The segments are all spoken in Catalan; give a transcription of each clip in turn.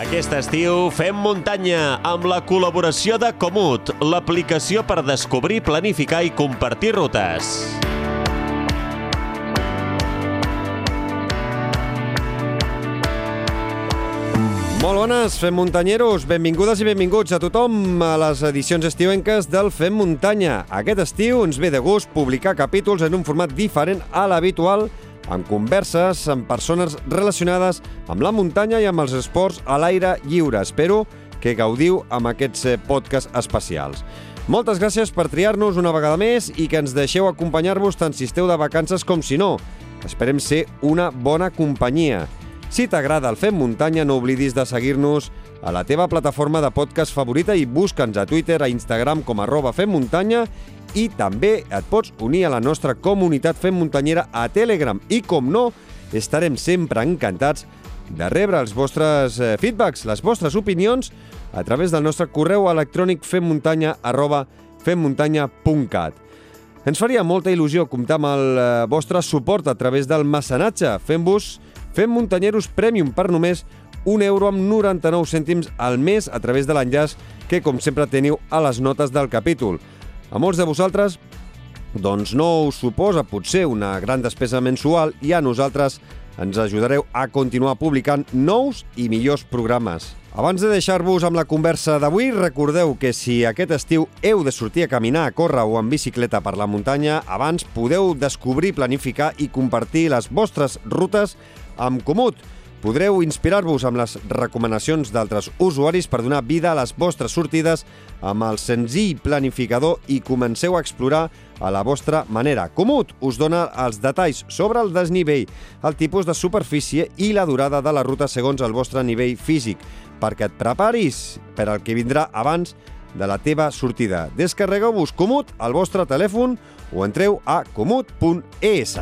Aquest estiu fem muntanya amb la col·laboració de Comut, l'aplicació per descobrir, planificar i compartir rutes. Molt bones, Fem Muntanyeros. Benvingudes i benvinguts a tothom a les edicions estiuenques del Fem Muntanya. Aquest estiu ens ve de gust publicar capítols en un format diferent a l'habitual, amb converses amb persones relacionades amb la muntanya i amb els esports a l'aire lliure. Espero que gaudiu amb aquests eh, podcasts especials. Moltes gràcies per triar-nos una vegada més i que ens deixeu acompanyar-vos tant si esteu de vacances com si no. Esperem ser una bona companyia. Si t'agrada el Fem Muntanya, no oblidis de seguir-nos a la teva plataforma de podcast favorita i busca'ns a Twitter, a Instagram com arroba Fem Muntanya i també et pots unir a la nostra comunitat Fem Muntanyera a Telegram. I com no, estarem sempre encantats de rebre els vostres eh, feedbacks, les vostres opinions, a través del nostre correu electrònic femmuntanya arroba femmuntanya.cat. Ens faria molta il·lusió comptar amb el eh, vostre suport a través del mecenatge, fent-vos Fem Muntanyeros Premium per només un euro amb 99 cèntims al mes a través de l'enllaç que, com sempre, teniu a les notes del capítol. A molts de vosaltres, doncs no us suposa potser una gran despesa mensual i a nosaltres ens ajudareu a continuar publicant nous i millors programes. Abans de deixar-vos amb la conversa d'avui, recordeu que si aquest estiu heu de sortir a caminar, a córrer o en bicicleta per la muntanya, abans podeu descobrir, planificar i compartir les vostres rutes amb Comut. Podreu inspirar-vos amb les recomanacions d'altres usuaris per donar vida a les vostres sortides amb el senzill planificador i comenceu a explorar a la vostra manera. Comut us dona els detalls sobre el desnivell, el tipus de superfície i la durada de la ruta segons el vostre nivell físic, perquè et preparis per al que vindrà abans de la teva sortida. Descarregueu-vos Comut al vostre telèfon o entreu a comut.es.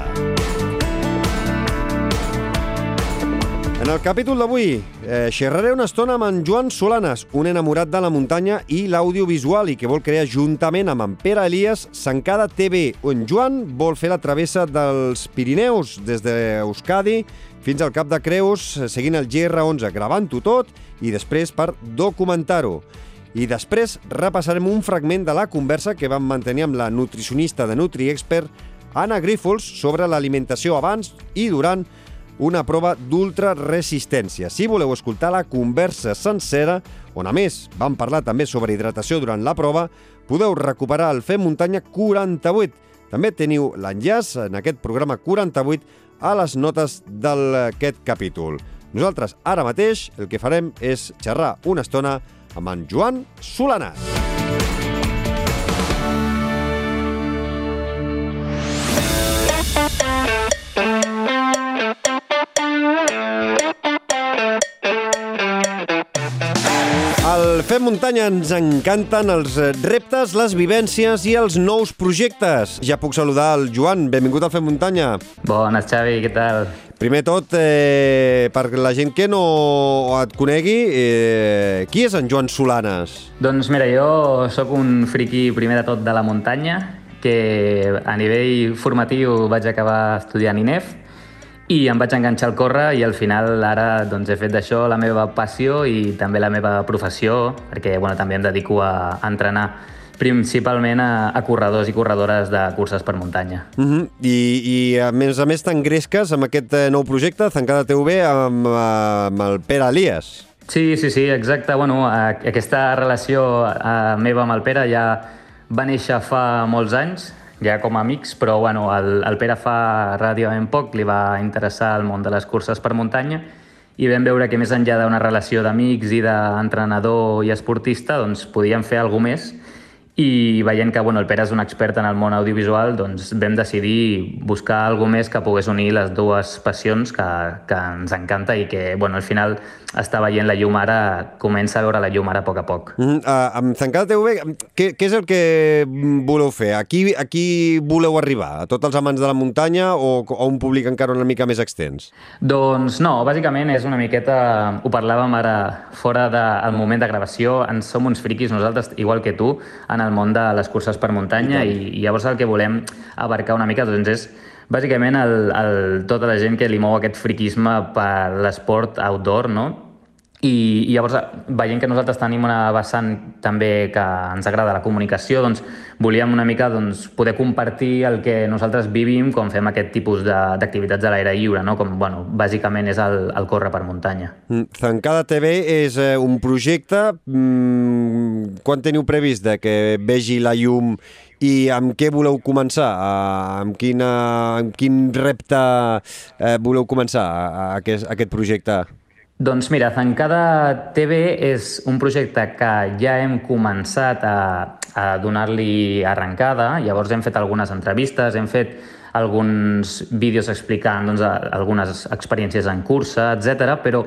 En el capítol d'avui eh, xerraré una estona amb en Joan Solanes, un enamorat de la muntanya i l'audiovisual i que vol crear juntament amb en Pere Elias Sancada TV. En Joan vol fer la travessa dels Pirineus des d'Euskadi fins al Cap de Creus, seguint el GR11, gravant-ho tot i després per documentar-ho. I després repassarem un fragment de la conversa que vam mantenir amb la nutricionista de NutriExpert, Anna Grífols, sobre l'alimentació abans i durant una prova d'ultraresistència. Si voleu escoltar la conversa sencera, on a més vam parlar també sobre hidratació durant la prova, podeu recuperar el Fem Muntanya 48. També teniu l'enllaç en aquest programa 48 a les notes d'aquest capítol. Nosaltres ara mateix el que farem és xerrar una estona amb en Joan Solanas. Al Fem Muntanya ens encanten els reptes, les vivències i els nous projectes. Ja puc saludar el Joan. Benvingut al Fem Muntanya. Bones, Xavi, què tal? Primer tot, eh, per la gent que no et conegui, eh, qui és en Joan Solanes? Doncs mira, jo sóc un friqui primer de tot de la muntanya, que a nivell formatiu vaig acabar estudiant INEF, i em vaig enganxar al córrer i al final ara doncs, he fet d'això la meva passió i també la meva professió, perquè bueno, també em dedico a, entrenar principalment a, a corredors i corredores de curses per muntanya. Uh -huh. I, I a més a més t'engresques amb aquest eh, nou projecte, Zancada TV, amb, amb el Pere Elias. Sí, sí, sí, exacte. Bueno, aquesta relació eh, meva amb el Pere ja va néixer fa molts anys, ja com a amics, però bueno, el, el Pere fa relativament poc li va interessar el món de les curses per muntanya i vam veure que més enllà d'una relació d'amics i d'entrenador i esportista, doncs podíem fer alguna més i veient que bueno, el Pere és un expert en el món audiovisual, doncs vam decidir buscar alguna més que pogués unir les dues passions que, que ens encanta i que bueno, al final està veient la llum ara, comença a veure la llum ara a poc a poc. Mm uh, amb Zancada TV, què, què és el que voleu fer? A qui, a qui voleu arribar? A tots els amants de la muntanya o a un públic encara una mica més extens? Doncs no, bàsicament és una miqueta... Ho parlàvem ara fora del moment de gravació, ens som uns friquis nosaltres, igual que tu, en el món de les curses per muntanya i, i llavors el que volem abarcar una mica doncs és bàsicament el, el, tota la gent que li mou aquest friquisme per l'esport outdoor, no? i, I llavors, veient que nosaltres tenim una vessant també que ens agrada la comunicació, doncs volíem una mica doncs, poder compartir el que nosaltres vivim quan fem aquest tipus d'activitats a l'aire lliure, no? com bueno, bàsicament és el, el córrer per muntanya. Mm, Zancada TV és eh, un projecte. Mm, quan teniu previst de que vegi la llum i amb què voleu començar? Uh, amb, quina, amb quin repte uh, voleu començar a aquest, aquest projecte? Doncs mira, Zancada TV és un projecte que ja hem començat a, a donar-li arrencada, llavors hem fet algunes entrevistes, hem fet alguns vídeos explicant doncs, algunes experiències en cursa, etc. però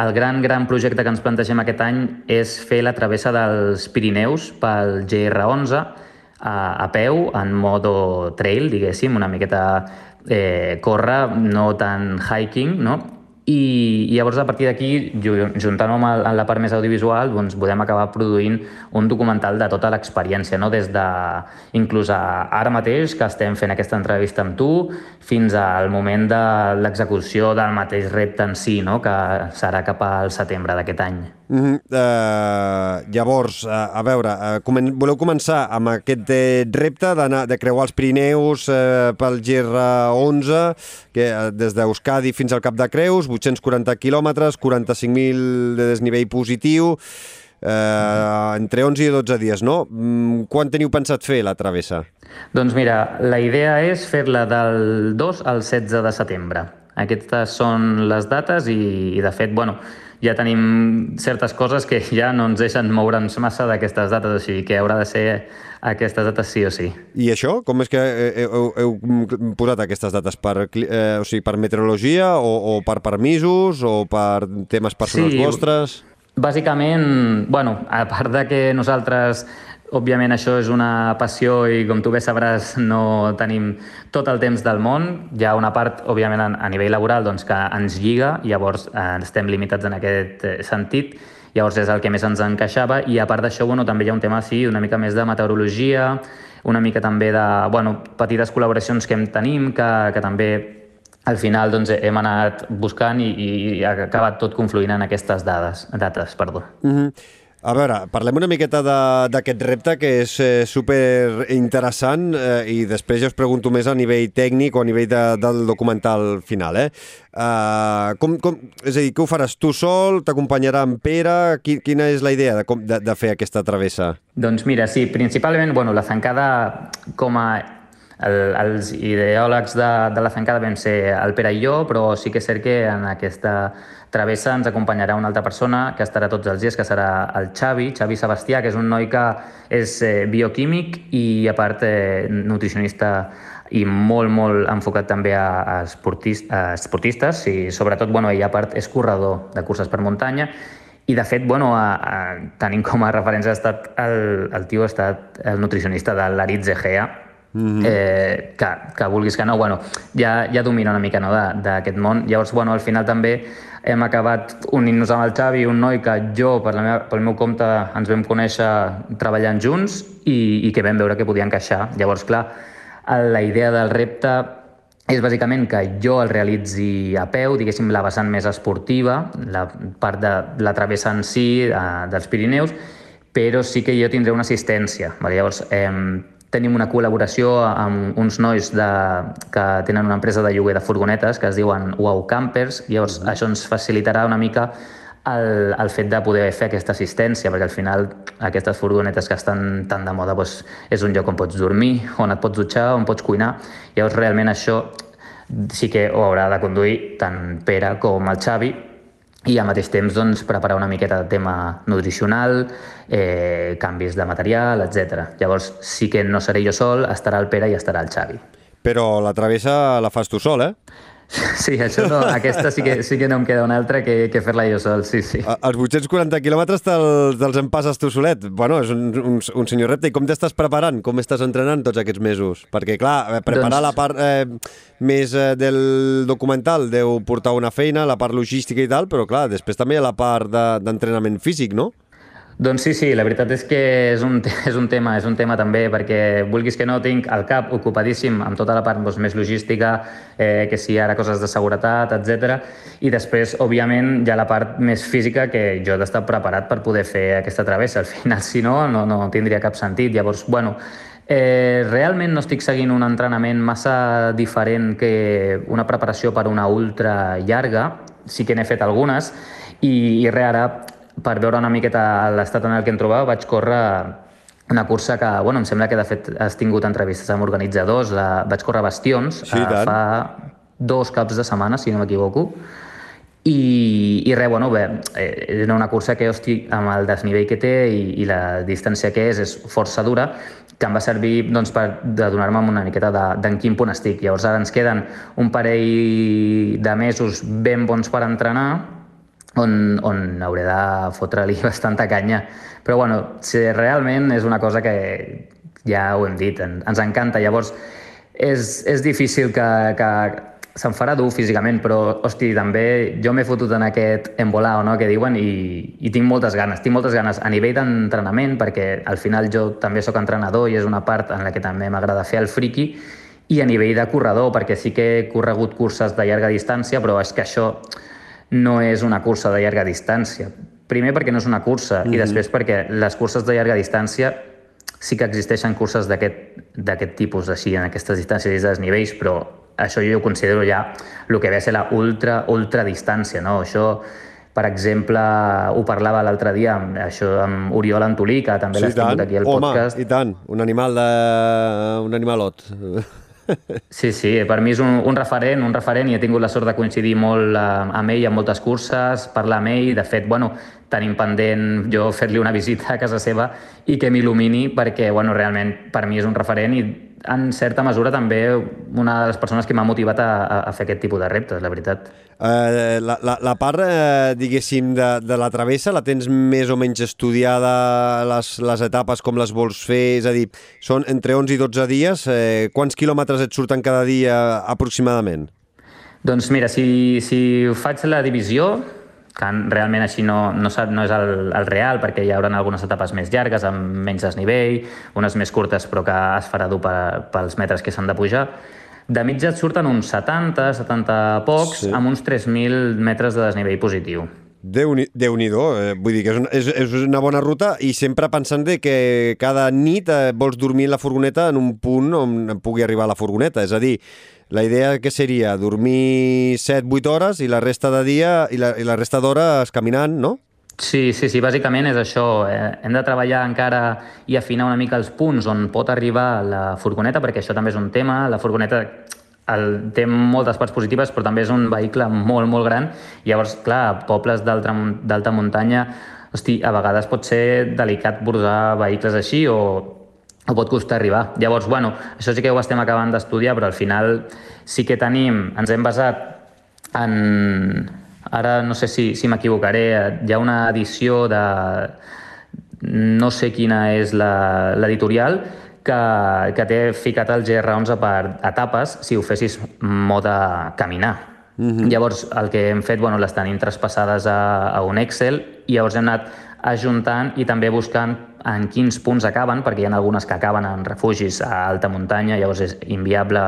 el gran, gran projecte que ens plantegem aquest any és fer la travessa dels Pirineus pel GR11 a, a peu, en modo trail, diguéssim, una miqueta eh, córrer, no tan hiking, no? I, i llavors a partir d'aquí, juntant-ho amb, amb la part més audiovisual, doncs podem acabar produint un documental de tota l'experiència, no? des de, inclús a ara mateix, que estem fent aquesta entrevista amb tu, fins al moment de l'execució del mateix repte en si, no? que serà cap al setembre d'aquest any. Mm -hmm. uh, llavors, uh, a veure, uh, comen voleu començar amb aquest uh, repte de creuar els Pirineus uh, pel GR11, que uh, des d'Euskadi fins al Cap de Creus, 840 quilòmetres, 45.000 de desnivell positiu, eh, entre 11 i 12 dies, no? Mm, quan teniu pensat fer la travessa? Doncs mira, la idea és fer-la del 2 al 16 de setembre. Aquestes són les dates i, i de fet, bueno, ja tenim certes coses que ja no ens deixen moure'ns massa d'aquestes dates, o sigui que haurà de ser aquestes dates sí o sí. I això? Com és que heu, heu posat aquestes dates? Per, eh, o sigui, per meteorologia o, o per permisos o per temes personals sí, vostres? Bàsicament, bueno, a part de que nosaltres Òbviament això és una passió i com tu bé sabràs no tenim tot el temps del món. Hi ha una part, òbviament, a nivell laboral doncs, que ens lliga, llavors eh, estem limitats en aquest eh, sentit, llavors és el que més ens encaixava i a part d'això bueno, també hi ha un tema sí, una mica més de meteorologia, una mica també de bueno, petites col·laboracions que hem tenim que, que també al final doncs, hem anat buscant i, i ha acabat tot confluint en aquestes dades, dates. Perdó. Mm -hmm. A veure, parlem una miqueta d'aquest repte que és eh, super interessant eh, i després ja us pregunto més a nivell tècnic o a nivell de, del documental final. Eh? Uh, com, com, és a dir, què ho faràs tu sol? T'acompanyarà en Pere? Quina és la idea de, de, de fer aquesta travessa? Doncs mira, sí, principalment bueno, la zancada com a el, els ideòlegs de, de la zancada vam ser el Pere i jo, però sí que és cert que en aquesta travessa ens acompanyarà una altra persona que estarà tots els dies, que serà el Xavi, Xavi Sebastià, que és un noi que és eh, bioquímic i, a part, eh, nutricionista i molt, molt enfocat també a, a, esportist, a esportistes i sobretot, bueno, ell a part és corredor de curses per muntanya i de fet, bueno, a, a, tenim com a referència ha estat el, el tio ha estat el nutricionista de l'Aritz Egea, Mm -hmm. eh, que, que vulguis que no, bueno, ja, ja domina una mica no, d'aquest món. Llavors, bueno, al final també hem acabat unint-nos amb el Xavi, un noi que jo, per la meva, pel meu compte, ens vam conèixer treballant junts i, i que vam veure que podia encaixar. Llavors, clar, la idea del repte és bàsicament que jo el realitzi a peu, diguéssim, la vessant més esportiva, la part de la travessa en si, eh, dels Pirineus, però sí que jo tindré una assistència. Vale? Llavors, eh, tenim una col·laboració amb uns nois de, que tenen una empresa de lloguer de furgonetes que es diuen Wow Campers, i llavors mm -hmm. això ens facilitarà una mica el, el fet de poder fer aquesta assistència, perquè al final aquestes furgonetes que estan tan de moda doncs, és un lloc on pots dormir, on et pots dutxar, on pots cuinar, llavors realment això sí que ho haurà de conduir tant Pere com el Xavi, i al mateix temps doncs, preparar una miqueta de tema nutricional, eh, canvis de material, etc. Llavors sí que no seré jo sol, estarà el Pere i estarà el Xavi. Però la travessa la fas tu sol, eh? Sí, això no, aquesta sí que, sí que no em queda una altra que, que fer-la jo sol, sí, sí. Els 840 quilòmetres te'ls, te en passes tu solet. Bueno, és un, un, un senyor repte. I com t'estàs preparant? Com estàs entrenant tots aquests mesos? Perquè, clar, eh, preparar doncs... la part eh, més eh, del documental deu portar una feina, la part logística i tal, però, clar, després també hi ha la part d'entrenament de, físic, no? Doncs sí, sí, la veritat és que és un, és un tema, és un tema també, perquè vulguis que no, tinc el cap ocupadíssim amb tota la part doncs, més logística, eh, que si ara coses de seguretat, etc. I després, òbviament, ha la part més física que jo he d'estar preparat per poder fer aquesta travessa. Al final, si no, no, no tindria cap sentit. Llavors, bueno, Eh, realment no estic seguint un entrenament massa diferent que una preparació per una ultra llarga. Sí que n'he fet algunes i, i res, ara per veure una miqueta l'estat en el que em trobava, vaig córrer una cursa que, bueno, em sembla que de fet has tingut entrevistes amb organitzadors, la, vaig córrer Bastions sí, eh, fa dos caps de setmana, si no m'equivoco, i, i res, bueno, bé, eh, era una cursa que, hosti, amb el desnivell que té i, i la distància que és, és força dura, que em va servir doncs, per donar-me una miqueta d'en de, quin punt estic. Llavors ara ens queden un parell de mesos ben bons per entrenar, on, on hauré de fotre-li bastanta canya. Però bueno, si realment és una cosa que ja ho hem dit, en, ens encanta. Llavors, és, és difícil que, que se'n farà dur físicament, però, hosti, també jo m'he fotut en aquest embolao, no?, que diuen, i, i tinc moltes ganes. Tinc moltes ganes a nivell d'entrenament, perquè al final jo també sóc entrenador i és una part en la que també m'agrada fer el friki, i a nivell de corredor, perquè sí que he corregut curses de llarga distància, però és que això no és una cursa de llarga distància. Primer perquè no és una cursa mm -hmm. i després perquè les curses de llarga distància sí que existeixen curses d'aquest tipus, així, en aquestes distàncies i desnivells, però això jo ho considero ja el que ve a ser la ultra, ultra distància, no? Això, per exemple, ho parlava l'altre dia amb, això, amb Oriol Antolí, que també sí, l'has tingut aquí al Home, podcast. i tant, un animal de... un animalot. Sí, sí, per mi és un, un referent, un referent i he tingut la sort de coincidir molt eh, amb ell en moltes curses, parlar amb ell, de fet, bueno, tenim pendent jo fer-li una visita a casa seva i que m'il·lumini perquè, bueno, realment per mi és un referent i en certa mesura també una de les persones que m'ha motivat a, a fer aquest tipus de reptes, la veritat. Uh, la, la, la part, uh, diguéssim, de, de la travessa la tens més o menys estudiada, les, les etapes com les vols fer? És a dir, són entre 11 i 12 dies. Uh, quants quilòmetres et surten cada dia aproximadament? Doncs mira, si, si faig la divisió, que realment així no, no, no és el, el real, perquè hi haurà algunes etapes més llargues, amb menys desnivell, unes més curtes però que es farà dur per, pels metres que s'han de pujar. De mitja et surten uns 70, 70 pocs, sí. amb uns 3.000 metres de desnivell positiu. Déu-n'hi-do, Déu eh, vull dir que és una, és, és una bona ruta i sempre pensant de que cada nit eh, vols dormir en la furgoneta en un punt on pugui arribar la furgoneta, és a dir, la idea que seria dormir 7-8 hores i la resta de dia i la, i la resta d'hores caminant, no? Sí, sí, sí, bàsicament és això. Eh? Hem de treballar encara i afinar una mica els punts on pot arribar la furgoneta, perquè això també és un tema. La furgoneta el, té moltes parts positives, però també és un vehicle molt, molt gran. Llavors, clar, pobles d'alta muntanya, hosti, a vegades pot ser delicat bordar vehicles així o o pot costar arribar. Llavors, bueno, això sí que ho estem acabant d'estudiar, però al final sí que tenim, ens hem basat en... Ara no sé si, si m'equivocaré, hi ha una edició de... No sé quina és l'editorial, que, que té ficat el GR11 per etapes si ho fessis mode caminar. Mm -hmm. Llavors, el que hem fet, bueno, les tenim traspassades a, a un Excel i llavors hem anat ajuntant i també buscant en quins punts acaben, perquè hi ha algunes que acaben en refugis a alta muntanya, llavors és inviable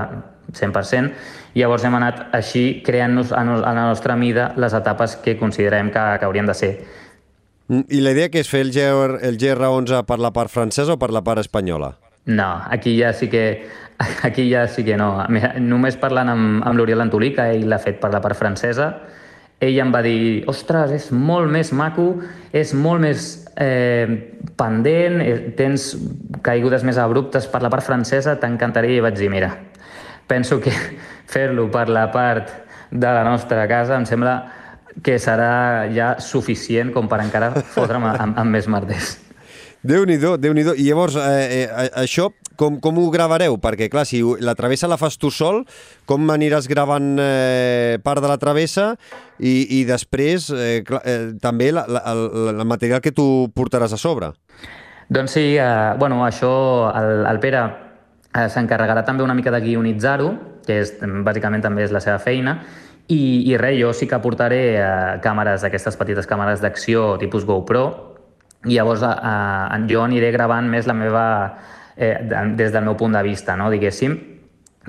100%, i llavors hem anat així creant-nos a la nostra mida les etapes que considerem que, que haurien de ser. Mm, I la idea que és fer el, GR, el GR11 per la part francesa o per la part espanyola? No, aquí ja sí que aquí ja sí que no. Només parlant amb, amb l'Oriol Antolí, que ell l'ha fet per la part francesa, ell em va dir, ostres, és molt més maco, és molt més eh, pendent, eh, tens caigudes més abruptes per la part francesa, t'encantaria. I vaig dir, mira, penso que fer-lo per la part de la nostra casa em sembla que serà ja suficient com per encara fotre'm amb, amb més merders. Déu nhi déu I llavors, eh, eh, això com, com ho gravareu? Perquè, clar, si la travessa la fas tu sol, com aniràs gravant eh, part de la travessa i, i després eh, clar, eh, també la, la, el, el material que tu portaràs a sobre? Doncs sí, eh, bueno, això el, el Pere eh, s'encarregarà també una mica de guionitzar-ho, que és, bàsicament també és la seva feina, i, i res, jo sí que portaré eh, càmeres, aquestes petites càmeres d'acció tipus GoPro, i llavors eh, jo aniré gravant més la meva, eh, des del meu punt de vista, no? diguéssim,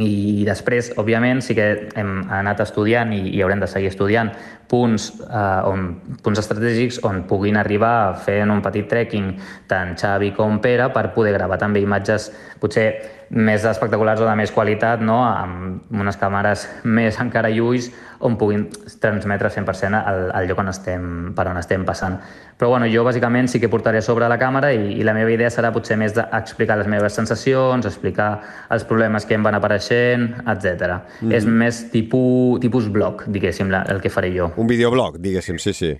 i després, òbviament, sí que hem anat estudiant i, i haurem de seguir estudiant punts, eh, on, punts estratègics on puguin arribar fent un petit trekking tant Xavi com Pere per poder gravar també imatges potser més espectaculars o de més qualitat, no? amb unes càmeres més encara i ulls on puguin transmetre 100% el, el lloc on estem, per on estem passant. Però bueno, jo bàsicament sí que portaré sobre la càmera i, i la meva idea serà potser més d'explicar les meves sensacions, explicar els problemes que em van apareixent, etc. Mm. És més tipus, tipus blog, diguéssim, la, el que faré jo. Un videoblog, diguéssim, sí, sí.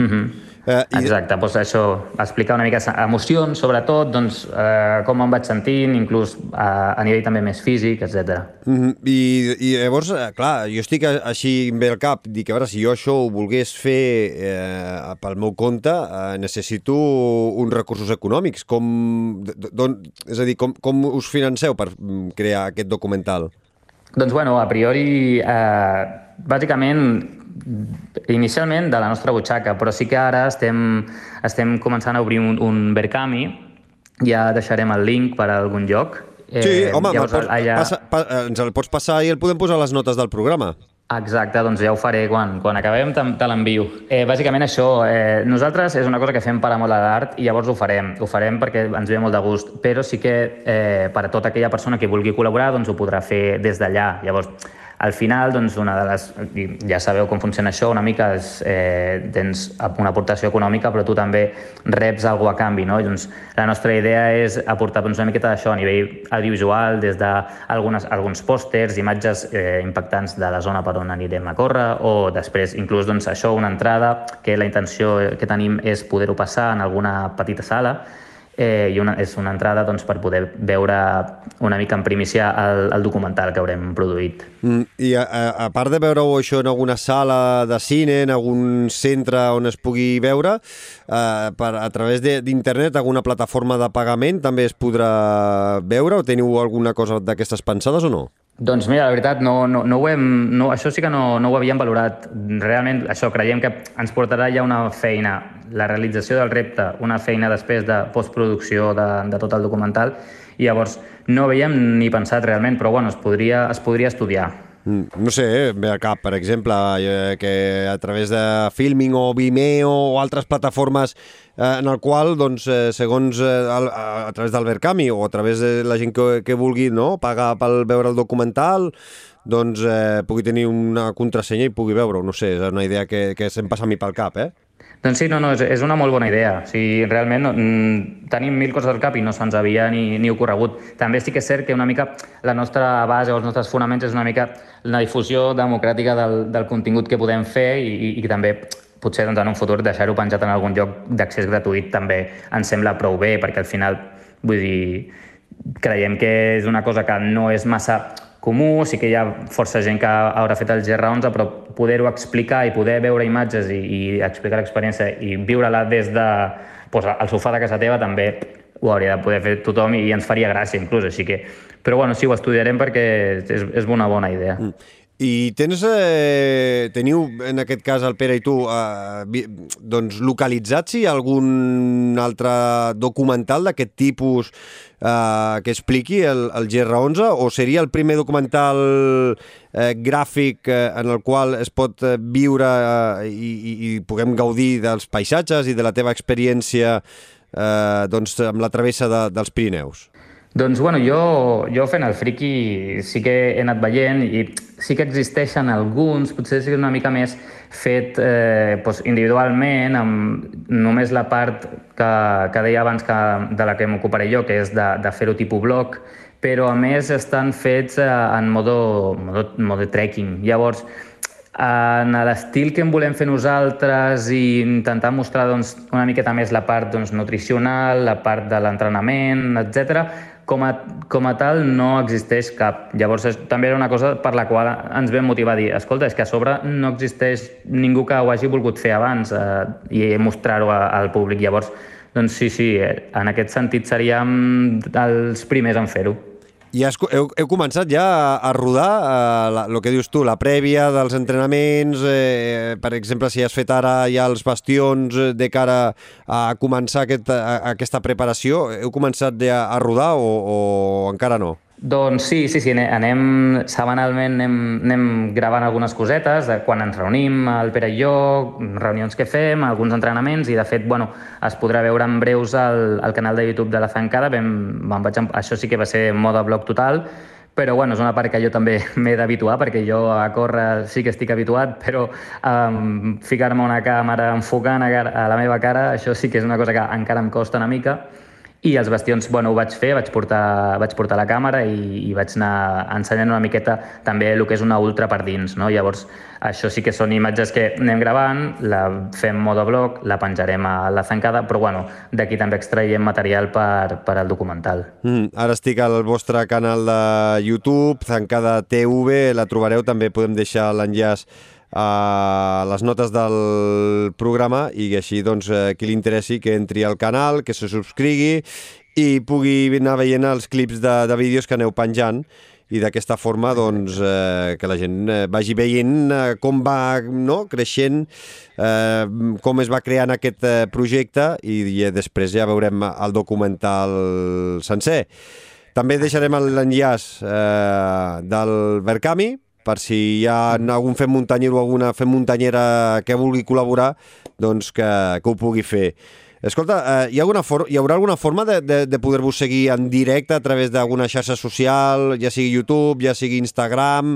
Mm -hmm. eh, i... Exacte, doncs això, explicar una mica emocions, sobretot, doncs, eh, com em vaig sentint, inclús a, a nivell també més físic, etc. Mm -hmm. I, I llavors, eh, clar, jo estic així bé al cap, dic, a veure, si jo això ho volgués fer eh, pel meu compte, eh, necessito uns recursos econòmics. Com, don, és a dir, com, com us financeu per mm, crear aquest documental? Doncs, bueno, a priori, eh, bàsicament inicialment de la nostra butxaca, però sí que ara estem, estem començant a obrir un, un Berkami, ja deixarem el link per a algun lloc. Sí, eh, home, llavors, pots, allà... passa, pa, ens el pots passar i el podem posar a les notes del programa. Exacte, doncs ja ho faré quan, quan acabem, te, te l'envio. Eh, bàsicament això, eh, nosaltres és una cosa que fem per amor a l'art i llavors ho farem. Ho farem perquè ens ve molt de gust, però sí que eh, per a tota aquella persona que vulgui col·laborar doncs ho podrà fer des d'allà. Llavors, al final, doncs, una de les, ja sabeu com funciona això, una mica és, eh, tens una aportació econòmica, però tu també reps alguna a canvi. No? doncs, la nostra idea és aportar doncs, una miqueta d'això a nivell audiovisual, des d'alguns pòsters, imatges eh, impactants de la zona per on anirem a córrer, o després inclús doncs, això, una entrada, que la intenció que tenim és poder-ho passar en alguna petita sala, eh, i una, és una entrada doncs, per poder veure una mica en primícia el, el documental que haurem produït. Mm, I a, a part de veure-ho això en alguna sala de cine, en algun centre on es pugui veure, eh, per, a través d'internet, alguna plataforma de pagament també es podrà veure o teniu alguna cosa d'aquestes pensades o no? Doncs mira, la veritat, no, no, no ho hem, no, això sí que no, no ho havíem valorat. Realment, això creiem que ens portarà ja una feina, la realització del repte, una feina després de postproducció de, de tot el documental, i llavors no havíem ni pensat realment, però bueno, es podria, es podria estudiar. Mm, no sé, eh, ve a cap, per exemple, eh, que a través de Filming o Vimeo o altres plataformes eh, en el qual, doncs, segons a, a través del Verkami o a través de la gent que, que vulgui no, pagar pel veure el documental, doncs eh, pugui tenir una contrasenya i pugui veure-ho. No sé, és una idea que, que se'm passa a mi pel cap, eh? Doncs sí, no, no, és, és una molt bona idea. O sigui, realment mm, tenim mil coses al cap i no se'ns havia ni, ni ocorregut. També sí que és cert que una mica la nostra base o els nostres fonaments és una mica la difusió democràtica del, del contingut que podem fer i, i, i també potser doncs, en un futur deixar-ho penjat en algun lloc d'accés gratuït també ens sembla prou bé, perquè al final, vull dir, creiem que és una cosa que no és massa comú, sí que hi ha força gent que haurà fet el GR11, però poder-ho explicar i poder veure imatges i, i explicar l'experiència i viure-la des de pues, al sofà de casa teva també ho hauria de poder fer tothom i ens faria gràcia inclús, així que... Però bueno, sí, ho estudiarem perquè és, és una bona idea. Mm. I tens, eh, teniu, en aquest cas, el Pere i tu, eh, doncs, localitzats si algun altre documental d'aquest tipus eh, que expliqui el, el GR11 o seria el primer documental eh, gràfic eh, en el qual es pot eh, viure eh, i, i, i puguem gaudir dels paisatges i de la teva experiència eh, doncs, amb la travessa de, dels Pirineus? Doncs bueno, jo, jo fent el friki sí que he anat veient i sí que existeixen alguns, potser sí una mica més fet eh, doncs individualment, amb només la part que, que deia abans que, de la que m'ocuparé jo, que és de, de fer-ho tipus blog, però a més estan fets eh, en modo, modo, modo trekking. Llavors, en l'estil que en volem fer nosaltres i intentar mostrar doncs, una miqueta més la part doncs, nutricional, la part de l'entrenament, etc com a, com a tal no existeix cap. Llavors és, també era una cosa per la qual ens vam motivar a dir escolta, és que a sobre no existeix ningú que ho hagi volgut fer abans eh, i mostrar-ho al públic. Llavors, doncs sí, sí, en aquest sentit seríem els primers en fer-ho. I has, heu, heu començat ja a, a rodar eh, el que dius tu, la prèvia dels entrenaments, eh, per exemple, si has fet ara ja els bastions eh, de cara a començar aquest, a aquesta preparació, heu començat ja a rodar o, o encara no? Doncs sí, sí, sí, anem, setmanalment anem, anem gravant algunes cosetes, de quan ens reunim, el Pere i jo, reunions que fem, alguns entrenaments, i de fet, bueno, es podrà veure en breus al, al canal de YouTube de La Zancada, vam, vam vaig, això sí que va ser mode blog total, però bueno, és una part que jo també m'he d'habituar perquè jo a córrer sí que estic habituat, però um, ficar-me una càmera enfocant a, a la meva cara, això sí que és una cosa que encara em costa una mica, i els bastions, bueno, ho vaig fer, vaig portar, vaig portar la càmera i, i vaig anar ensenyant una miqueta també el que és una ultra per dins, no? Llavors, això sí que són imatges que anem gravant, la fem modoblog, la penjarem a la zancada, però bueno, d'aquí també extraiem material per, per al documental. Mm, ara estic al vostre canal de YouTube, Zancada TV, la trobareu, també podem deixar l'enllaç a les notes del programa i així doncs, eh, qui li interessi que entri al canal, que se subscrigui i pugui anar veient els clips de, de vídeos que aneu penjant i d'aquesta forma doncs, eh, que la gent eh, vagi veient eh, com va no, creixent, eh, com es va creant aquest eh, projecte i, i després ja veurem el documental sencer. També deixarem l'enllaç eh, del Verkami, per si hi ha algun fem muntanyer o alguna fem muntanyera que vulgui col·laborar, doncs que, que ho pugui fer. Escolta, eh, hi, ha alguna hi haurà alguna forma de, de, de poder-vos seguir en directe a través d'alguna xarxa social, ja sigui YouTube, ja sigui Instagram,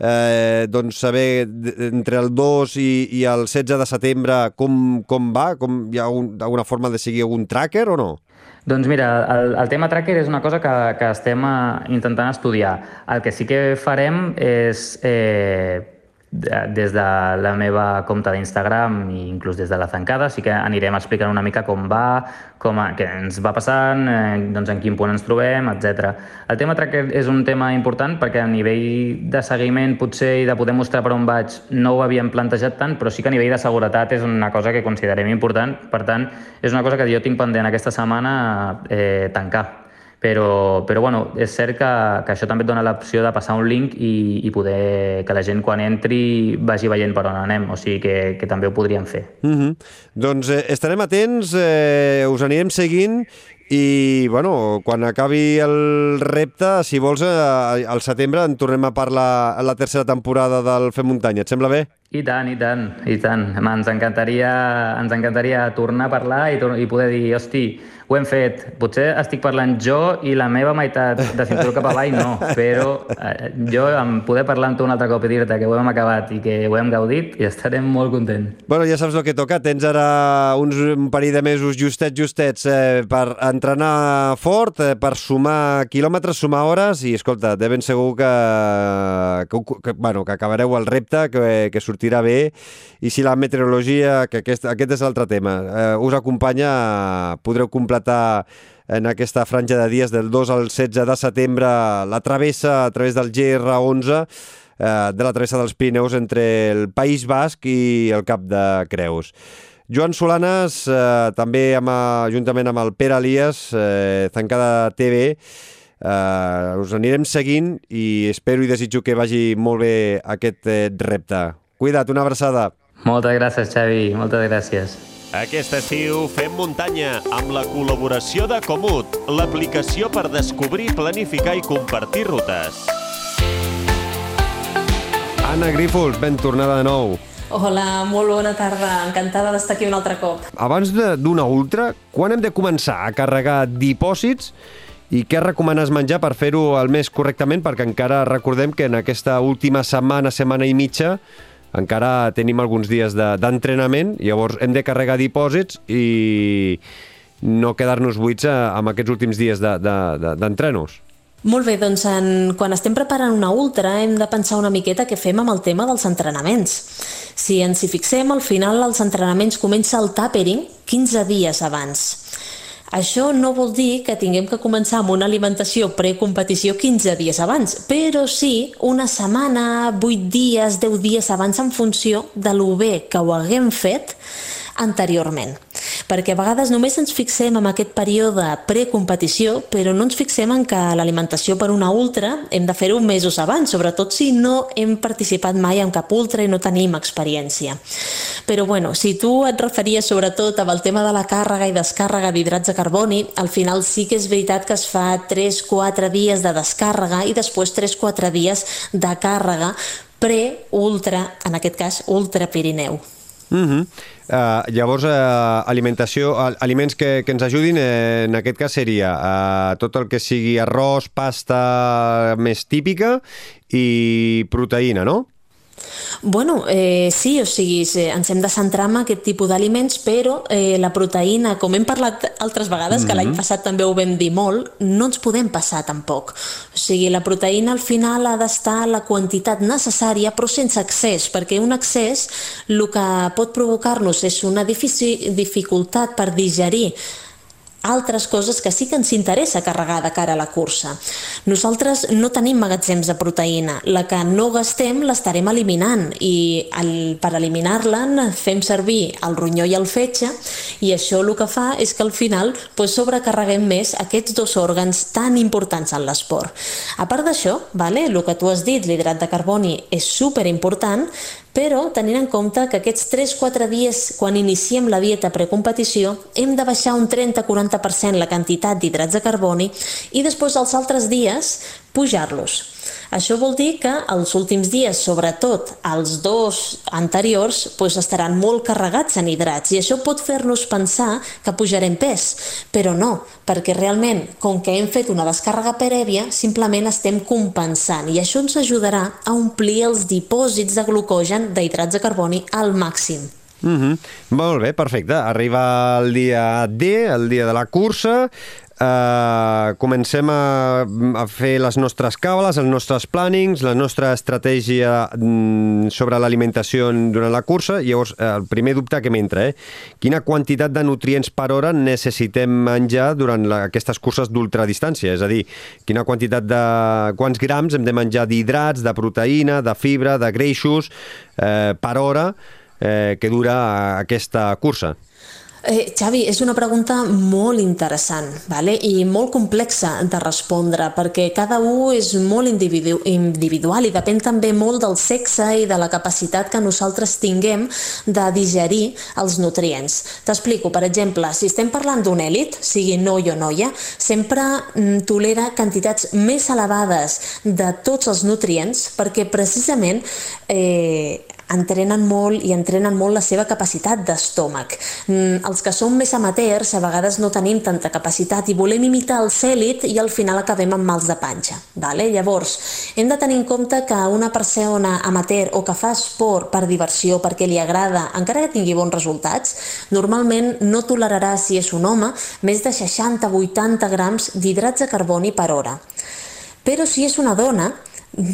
eh, doncs saber entre el 2 i, i el 16 de setembre com, com va? Com, hi ha un, alguna forma de seguir algun tracker o no? Doncs mira, el, el tema tracker és una cosa que, que estem uh, intentant estudiar. El que sí que farem és eh, des de la meva compte d'Instagram i inclús des de la Zancada sí que anirem explicant una mica com va, com a, què ens va passant, eh, doncs en quin punt ens trobem, etc. El tema tracker és un tema important perquè a nivell de seguiment potser i de poder mostrar per on vaig no ho havíem plantejat tant, però sí que a nivell de seguretat és una cosa que considerem important. Per tant, és una cosa que jo tinc pendent aquesta setmana eh, tancar però, però bueno, és cert que, que això també et dona l'opció de passar un link i, i poder que la gent quan entri vagi veient per on anem, o sigui que, que també ho podríem fer. Mm -hmm. Doncs eh, estarem atents, eh, us anirem seguint i, bueno, quan acabi el repte, si vols, eh, al setembre en tornem a parlar a la tercera temporada del Fem Muntanya. Et sembla bé? I tant, i tant, i tant. Ens encantaria, ens encantaria tornar a parlar i, i poder dir, hosti, ho hem fet. Potser estic parlant jo i la meva meitat de cinturó cap avall no, però eh, jo em poder parlar amb tu un altre cop i dir-te que ho hem acabat i que ho hem gaudit i estarem molt contents. Bueno, ja saps el que toca. Tens ara uns un parell de mesos justets, justets eh, per entrenar fort, eh, per sumar quilòmetres, sumar hores i, escolta, de ben segur que, que, que, bueno, que acabareu el repte, que, que sortirà bé i si la meteorologia, que aquest, aquest és l'altre tema, eh, us acompanya, podreu completar completar en aquesta franja de dies del 2 al 16 de setembre la travessa a través del GR11 eh, de la travessa dels Pirineus entre el País Basc i el Cap de Creus. Joan Solanes, eh, també amb, juntament amb el Pere Elias, eh, Zancada TV, eh, us anirem seguint i espero i desitjo que vagi molt bé aquest eh, repte. Cuida't, una abraçada. Moltes gràcies, Xavi, moltes gràcies. Aquest estiu fem muntanya amb la col·laboració de Comut, l'aplicació per descobrir, planificar i compartir rutes. Anna Grífols, ben tornada de nou. Hola, molt bona tarda. Encantada d'estar aquí un altre cop. Abans d'una ultra, quan hem de començar a carregar dipòsits i què recomanes menjar per fer-ho el més correctament? Perquè encara recordem que en aquesta última setmana, setmana i mitja, encara tenim alguns dies d'entrenament, de, llavors hem de carregar dipòsits i no quedar-nos buits eh, amb aquests últims dies d'entrenos. De, de, molt bé, doncs en, quan estem preparant una ultra hem de pensar una miqueta què fem amb el tema dels entrenaments. Si ens hi fixem, al final els entrenaments comença el tapering 15 dies abans. Això no vol dir que tinguem que començar amb una alimentació precompetició 15 dies abans, però sí una setmana, 8 dies, 10 dies abans en funció de lo bé que ho haguem fet anteriorment. Perquè a vegades només ens fixem en aquest període precompetició, però no ens fixem en que l'alimentació per una ultra hem de fer-ho mesos abans, sobretot si no hem participat mai en cap ultra i no tenim experiència. Però bueno, si tu et referies sobretot amb el tema de la càrrega i descàrrega d'hidrats de carboni, al final sí que és veritat que es fa 3-4 dies de descàrrega i després 3-4 dies de càrrega pre-ultra, en aquest cas ultra Pirineu. Uh -huh. Uh, llavors, uh, alimentació, aliments que, que ens ajudin, uh, en aquest cas seria uh, tot el que sigui arròs, pasta més típica i proteïna, no? Bueno, eh, sí, o sigui, ens hem de centrar en aquest tipus d'aliments, però eh, la proteïna, com hem parlat altres vegades, que mm -hmm. l'any passat també ho vam dir molt, no ens podem passar tampoc. O sigui, la proteïna al final ha d'estar a la quantitat necessària, però sense excés, perquè un excés el que pot provocar-nos és una dificultat per digerir altres coses que sí que ens interessa carregar de cara a la cursa. Nosaltres no tenim magatzems de proteïna. La que no gastem l'estarem eliminant i el, per eliminar-la fem servir el ronyó i el fetge i això el que fa és que al final pues, sobrecarreguem més aquests dos òrgans tan importants en l'esport. A part d'això, vale, el que tu has dit, l'hidrat de carboni és super important, però tenint en compte que aquests 3-4 dies quan iniciem la dieta precompetició hem de baixar un 30-40% la quantitat d'hidrats de carboni i després els altres dies pujar-los. Això vol dir que els últims dies, sobretot els dos anteriors, doncs estaran molt carregats en hidrats i això pot fer-nos pensar que pujarem pes, però no, perquè realment, com que hem fet una descàrrega prèvia, simplement estem compensant i això ens ajudarà a omplir els dipòsits de glucogen d'hidrats de carboni al màxim. Mm -hmm. Molt bé, perfecte. Arriba el dia D, el dia de la cursa. Uh, comencem a, a fer les nostres càbales, els nostres plànings, la nostra estratègia mm, sobre l'alimentació durant la cursa. Llavors, uh, el primer dubte que m'entra, eh? quina quantitat de nutrients per hora necessitem menjar durant la, aquestes curses d'ultradistància? És a dir, quina quantitat de... quants grams hem de menjar d'hidrats, de proteïna, de fibra, de greixos eh, per hora eh, que dura aquesta cursa? Eh, Xavi, és una pregunta molt interessant vale? i molt complexa de respondre perquè cada un és molt individu individual i depèn també molt del sexe i de la capacitat que nosaltres tinguem de digerir els nutrients. T'explico, per exemple, si estem parlant d'un èlit, sigui noi o noia, sempre mm, tolera quantitats més elevades de tots els nutrients perquè precisament eh, entrenen molt i entrenen molt la seva capacitat d'estómac. Mm, els que som més amateurs a vegades no tenim tanta capacitat i volem imitar el cèlit i al final acabem amb mals de panxa. Vale? Llavors, hem de tenir en compte que una persona amateur o que fa esport per diversió, perquè li agrada, encara que tingui bons resultats, normalment no tolerarà, si és un home, més de 60-80 grams d'hidrats de carboni per hora. Però si és una dona,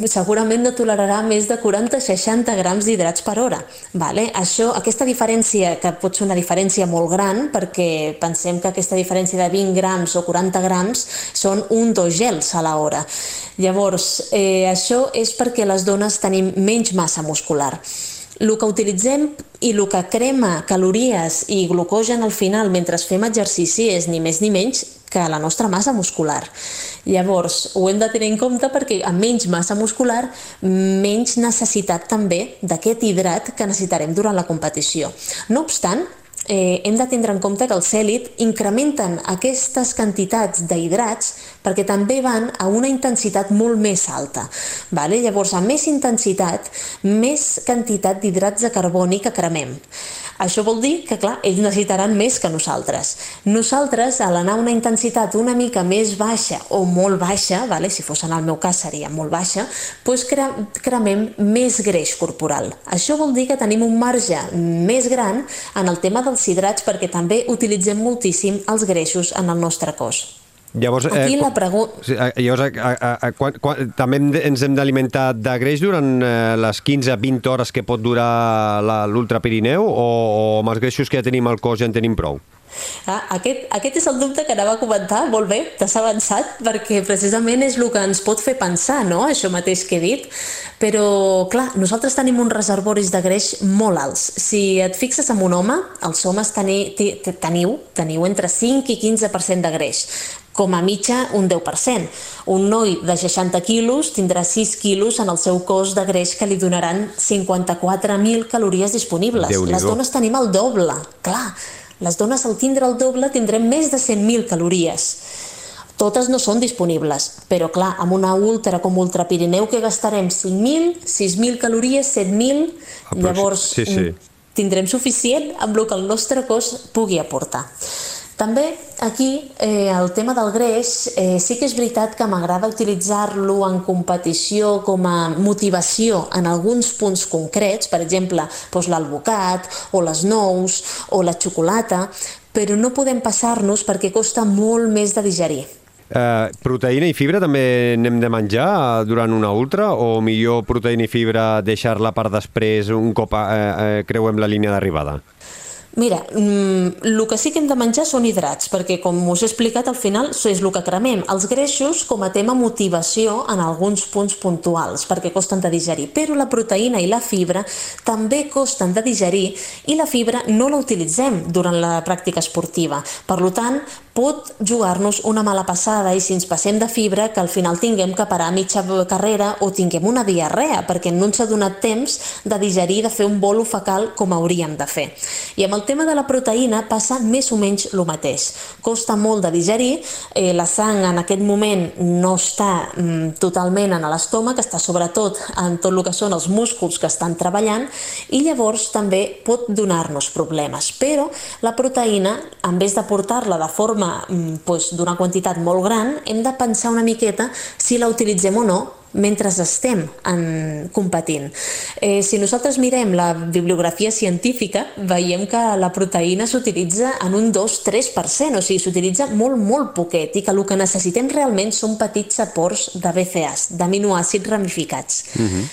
segurament no tolerarà més de 40-60 grams d'hidrats per hora. Vale? Això, aquesta diferència, que pot ser una diferència molt gran, perquè pensem que aquesta diferència de 20 grams o 40 grams són un dos gels a l'hora. Llavors, eh, això és perquè les dones tenim menys massa muscular. El que utilitzem i el que crema calories i glucogen al final mentre fem exercici és ni més ni menys que la nostra massa muscular. Llavors, ho hem de tenir en compte perquè amb menys massa muscular, menys necessitat també d'aquest hidrat que necessitarem durant la competició. No obstant, eh, hem de tindre en compte que els cèlit incrementen aquestes quantitats d'hidrats perquè també van a una intensitat molt més alta. Vale? Llavors, a més intensitat, més quantitat d'hidrats de carboni que cremem. Això vol dir que, clar, ells necessitaran més que nosaltres. Nosaltres, a l'anar a una intensitat una mica més baixa o molt baixa, vale? si fos en el meu cas seria molt baixa, doncs cre cremem més greix corporal. Això vol dir que tenim un marge més gran en el tema dels hidrats perquè també utilitzem moltíssim els greixos en el nostre cos. Llavors, Aquí la quan- pregunta... Sí, eh, llavors, a, a, a, quan, quan, també hem ens hem d'alimentar de greix durant eh, les 15-20 hores que pot durar la- l'Ultra Pirineu o, o amb els greixos que ja tenim al cos ja en tenim prou? Ah, aquest, aquest és el dubte que anava a comentar, molt bé, t'has avançat, perquè precisament és el que ens pot fer pensar, no?, això mateix que he dit. Però, clar, nosaltres tenim uns reservoris de greix molt alts. Si et fixes en un home, els homes teni, teniu, teniu entre 5 i 15% de greix com a mitja un 10%. Un noi de 60 quilos tindrà 6 quilos en el seu cos de greix que li donaran 54.000 calories disponibles. Les dones tenim el doble, clar. Les dones al tindre el doble tindrem més de 100.000 calories. Totes no són disponibles, però clar, amb una ultra com Ultra Pirineu que gastarem 5.000, 6.000 calories, 7.000, Aprox- llavors sí, sí. tindrem suficient amb el que el nostre cos pugui aportar. També aquí eh, el tema del greix eh, sí que és veritat que m'agrada utilitzar-lo en competició com a motivació en alguns punts concrets, per exemple doncs l'alvocat o les nous o la xocolata, però no podem passar-nos perquè costa molt més de digerir. Eh, proteïna i fibra també n'hem de menjar eh, durant una ultra o millor proteïna i fibra deixar-la per després un cop eh, eh, creuem la línia d'arribada? Mira, mm, el que sí que hem de menjar són hidrats, perquè com us he explicat al final és el que cremem. Els greixos com a tema motivació en alguns punts puntuals, perquè costen de digerir, però la proteïna i la fibra també costen de digerir i la fibra no la utilitzem durant la pràctica esportiva. Per tant, pot jugar-nos una mala passada i si ens passem de fibra que al final tinguem que parar mitja carrera o tinguem una diarrea perquè no ens ha donat temps de digerir, de fer un bolo fecal com hauríem de fer. I amb el tema de la proteïna passa més o menys el mateix. Costa molt de digerir, eh, la sang en aquest moment no està mm, totalment en l'estómac, està sobretot en tot el que són els músculs que estan treballant i llavors també pot donar-nos problemes. Però la proteïna, en vez de portar-la de forma mm, pues, d'una quantitat molt gran, hem de pensar una miqueta si la utilitzem o no mentre estem en, competint. Eh, si nosaltres mirem la bibliografia científica, veiem que la proteïna s'utilitza en un 2-3%, o sigui, s'utilitza molt, molt poquet, i que el que necessitem realment són petits aports de BCAAs, d'aminoàcids ramificats.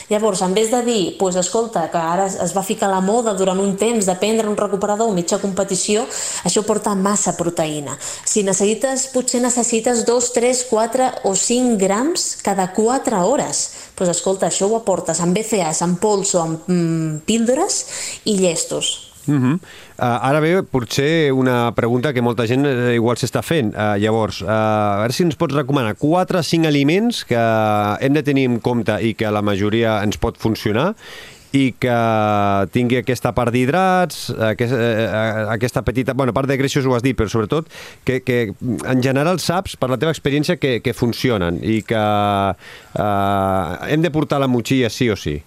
Llavors, en vez de dir, pues, escolta, que ara es- va ficar la moda durant un temps de prendre un recuperador a mitja competició, això porta massa proteïna. Si necessites, potser necessites 2, 3, 4 o 5 grams cada 4 hores. Pues escolta, això ho aportes amb BCAAs, amb pols o amb mm, píldores i llestos. Uh -huh. uh, ara ve potser una pregunta que molta gent uh, igual s'està fent. Uh, llavors, uh, a veure si ens pots recomanar 4 o 5 aliments que hem de tenir en compte i que la majoria ens pot funcionar i que tingui aquesta part d'hidrats, aquest, eh, aquesta petita... Bueno, part de greixos ho has dit, però sobretot que, que en general saps, per la teva experiència, que, que funcionen i que eh, hem de portar la motxilla sí o sí.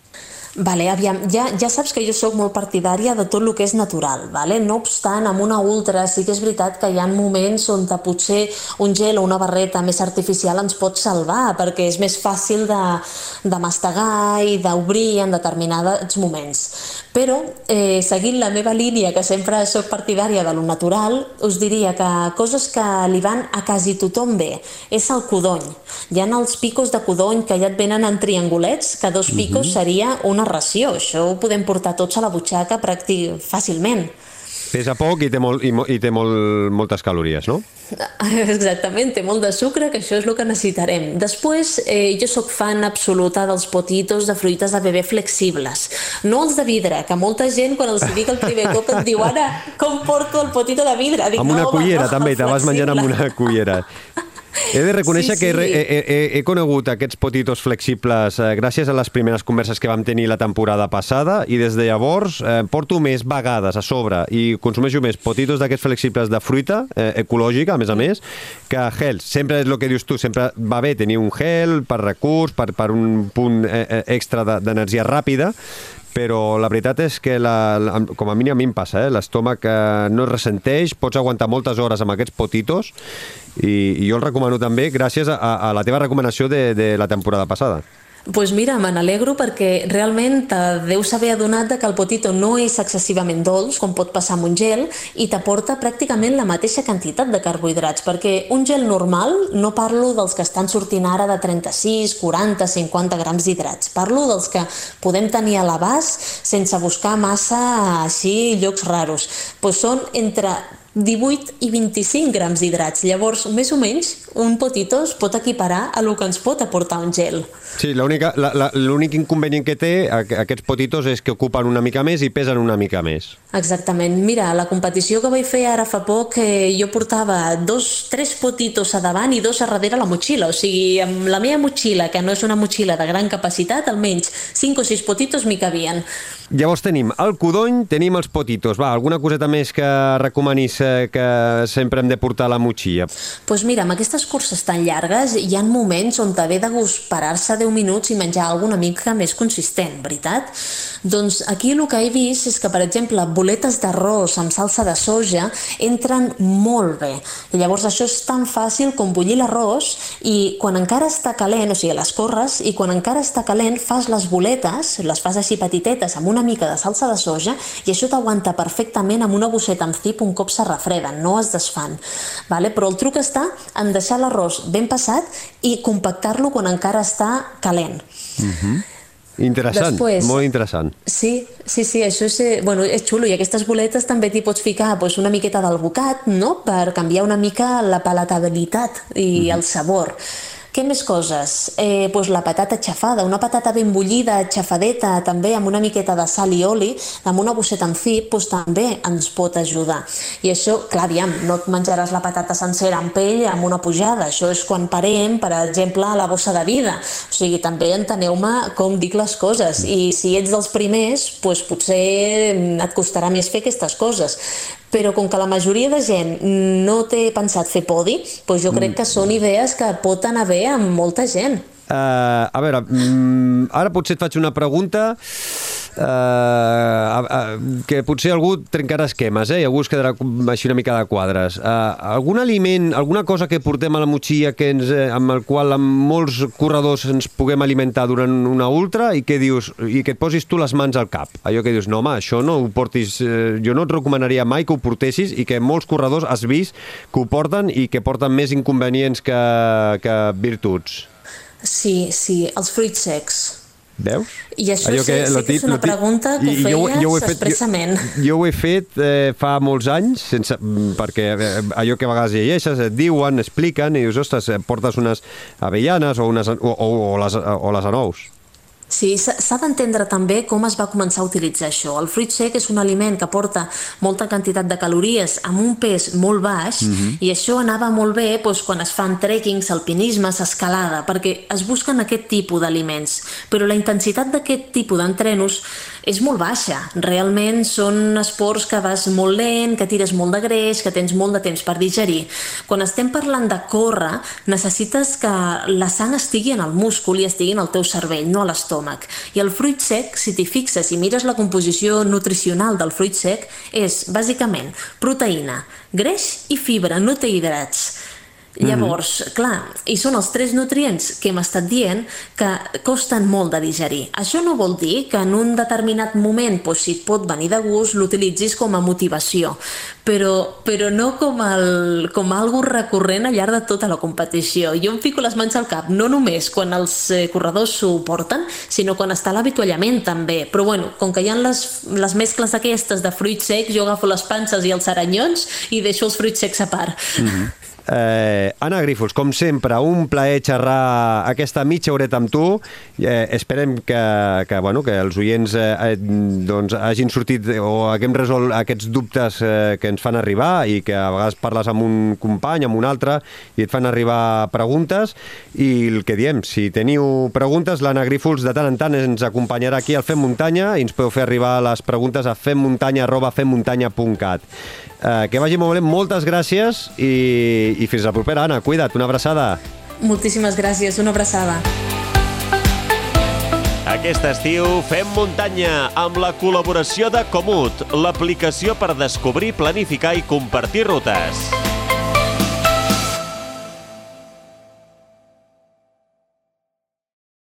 Vale, aviam, ja, ja saps que jo sóc molt partidària de tot el que és natural, vale? no obstant, amb una ultra sí que és veritat que hi ha moments on potser un gel o una barreta més artificial ens pot salvar, perquè és més fàcil de, de mastegar i d'obrir en determinats moments. Però, eh, seguint la meva línia, que sempre sóc partidària de lo natural, us diria que coses que li van a quasi tothom bé és el codony. Hi ha els picos de codony que ja et venen en triangulets, que dos picos seria una ració. Això ho podem portar tots a la butxaca pràctic fàcilment. Pesa poc i té, molt, i, i té molt, moltes calories, no? Exactament, té molt de sucre, que això és el que necessitarem. Després, eh, jo sóc fan absoluta dels potitos de fruites de bebè flexibles. No els de vidre, que molta gent, quan els dic el primer cop, em diu ara, com porto el potito de vidre? Dic, Amb una no, home, cullera, no, també, te vas menjant amb una cullera. He de reconèixer Sí, que he, sí. he, he, he conegut aquests potitos flexibles eh, gràcies a les primeres converses que vam tenir la temporada passada i des de llavors eh, porto més vegades a sobre i consumeixo més potitos d'aquests flexibles de fruita, eh, ecològica, a més a més, que gels. Sempre és el que dius tu, sempre va bé tenir un gel per recurs, per, per un punt eh, eh, extra de- d'energia ràpida, però la veritat és que, la, com a mínim a mi em passa, eh? l'estómac eh, no es ressenteix, pots aguantar moltes hores amb aquests potitos i, i jo el recomano també gràcies a, a la teva recomanació de, de la temporada passada. Pues mira, me n'alegro perquè realment te deus haver adonat de que el potito no és excessivament dolç, com pot passar amb un gel, i t'aporta pràcticament la mateixa quantitat de carbohidrats, perquè un gel normal, no parlo dels que estan sortint ara de 36, 40, 50 grams d'hidrats, parlo dels que podem tenir a l'abast sense buscar massa així llocs raros. Pues són entre 18 i 25 grams d'hidrats. Llavors, més o menys, un potito es pot equiparar a lo que ens pot aportar un gel. Sí, l'únic inconvenient que té aquests potitos és que ocupen una mica més i pesen una mica més. Exactament. Mira, la competició que vaig fer ara fa poc, eh, jo portava dos, tres potitos a davant i dos a darrere la motxilla. O sigui, amb la meva motxilla, que no és una motxilla de gran capacitat, almenys 5 o 6 potitos m'hi cabien. Llavors tenim el codony, tenim els potitos. Va, alguna coseta més que recomanis eh, que sempre hem de portar la motxilla? Doncs pues mira, amb aquestes curses tan llargues hi ha moments on t'ha de gust parar-se 10 minuts i menjar alguna mica més consistent, veritat? Doncs aquí el que he vist és que, per exemple, boletes d'arròs amb salsa de soja entren molt bé. I llavors això és tan fàcil com bullir l'arròs i quan encara està calent, o sigui, les corres, i quan encara està calent fas les boletes, les fas així petitetes amb una mica de salsa de soja i això t'aguanta perfectament amb una bosseta amb cip un cop se refreden, no es desfan. Vale? Però el truc està en deixar l'arròs ben passat i compactar-lo quan encara està calent. Uh mhm. -huh. Interessant, Després, molt interessant. Sí, sí, sí, això és, eh, bueno, és xulo i aquestes boletes també t'hi pots ficar pues, una miqueta d'alvocat, no?, per canviar una mica la palatabilitat i mhm. -huh. el sabor. Què més coses? Eh, doncs la patata xafada, una patata ben bullida, xafadeta, també amb una miqueta de sal i oli, amb una bosseta en cip, doncs també ens pot ajudar. I això, clar, aviam, no et menjaràs la patata sencera amb pell amb una pujada. Això és quan parem, per exemple, a la bossa de vida. O sigui, també enteneu-me com dic les coses. I si ets dels primers, doncs potser et costarà més fer aquestes coses però com que la majoria de gent no té pensat fer podi, doncs jo crec mm. que són idees que pot anar bé amb molta gent. Uh, a veure, mm, ara potser et faig una pregunta uh, uh, que potser algú trencarà esquemes, eh? i algú es quedarà així una mica de quadres. Uh, algun aliment, alguna cosa que portem a la motxilla que ens, eh, amb el qual amb molts corredors ens puguem alimentar durant una ultra i que dius i que et posis tu les mans al cap. Allò que dius, no home, això no ho portis... Eh, jo no et recomanaria mai que ho portessis i que molts corredors has vist que ho porten i que porten més inconvenients que, que virtuts. Sí, sí, els fruits secs Veus? I això Allò que, sí, sí que és una pregunta que ho feies jo, jo ho he fet, expressament. Jo, jo ho he fet eh, fa molts anys, sense, mm, perquè eh, allò que a vegades llegeixes, et diuen, expliquen, i dius, ostres, eh, portes unes avellanes o, unes, o, o, o, les, o les anous. Sí, s'ha d'entendre també com es va començar a utilitzar això. El fruit sec és un aliment que porta molta quantitat de calories amb un pes molt baix mhm. -huh. i això anava molt bé doncs, quan es fan trekkings, alpinismes, escalada, perquè es busquen aquest tipus d'aliments. Però la intensitat d'aquest tipus d'entrenos és molt baixa. Realment són esports que vas molt lent, que tires molt de greix, que tens molt de temps per digerir. Quan estem parlant de córrer, necessites que la sang estigui en el múscul i estigui en el teu cervell, no a l'estómac. I el fruit sec, si t'hi fixes i mires la composició nutricional del fruit sec, és bàsicament proteïna, greix i fibra, no té hidrats. Mhm. Llavors, mm -hmm. clar, i són els tres nutrients que hem estat dient que costen molt de digerir. Això no vol dir que en un determinat moment, doncs, si et pot venir de gust, l'utilitzis com a motivació, però, però no com, el, com algo recurrent al llarg de tota la competició. Jo em fico les mans al cap, no només quan els eh, corredors s'ho porten, sinó quan està l'avituallament també. Però bueno, com que hi ha les, les mescles aquestes de fruits secs, jo agafo les panses i els aranyons i deixo els fruits secs a part. Mm -hmm. Eh, Anna Grífols, com sempre, un plaer xerrar aquesta mitja horeta amb tu. Eh, esperem que, que, bueno, que els oients eh, doncs, hagin sortit o haguem resolt aquests dubtes eh, que ens fan arribar i que a vegades parles amb un company, amb un altre, i et fan arribar preguntes. I el que diem, si teniu preguntes, l'Anna Grífols de tant en tant ens acompanyarà aquí al Fem Muntanya i ens podeu fer arribar les preguntes a femmuntanya.femmuntanya.cat. Eh, que vagi molt bé, moltes gràcies i, i fins la propera, Anna. Cuida't, una abraçada. Moltíssimes gràcies, una abraçada. Aquest estiu fem muntanya amb la col·laboració de Comut, l'aplicació per descobrir, planificar i compartir rutes.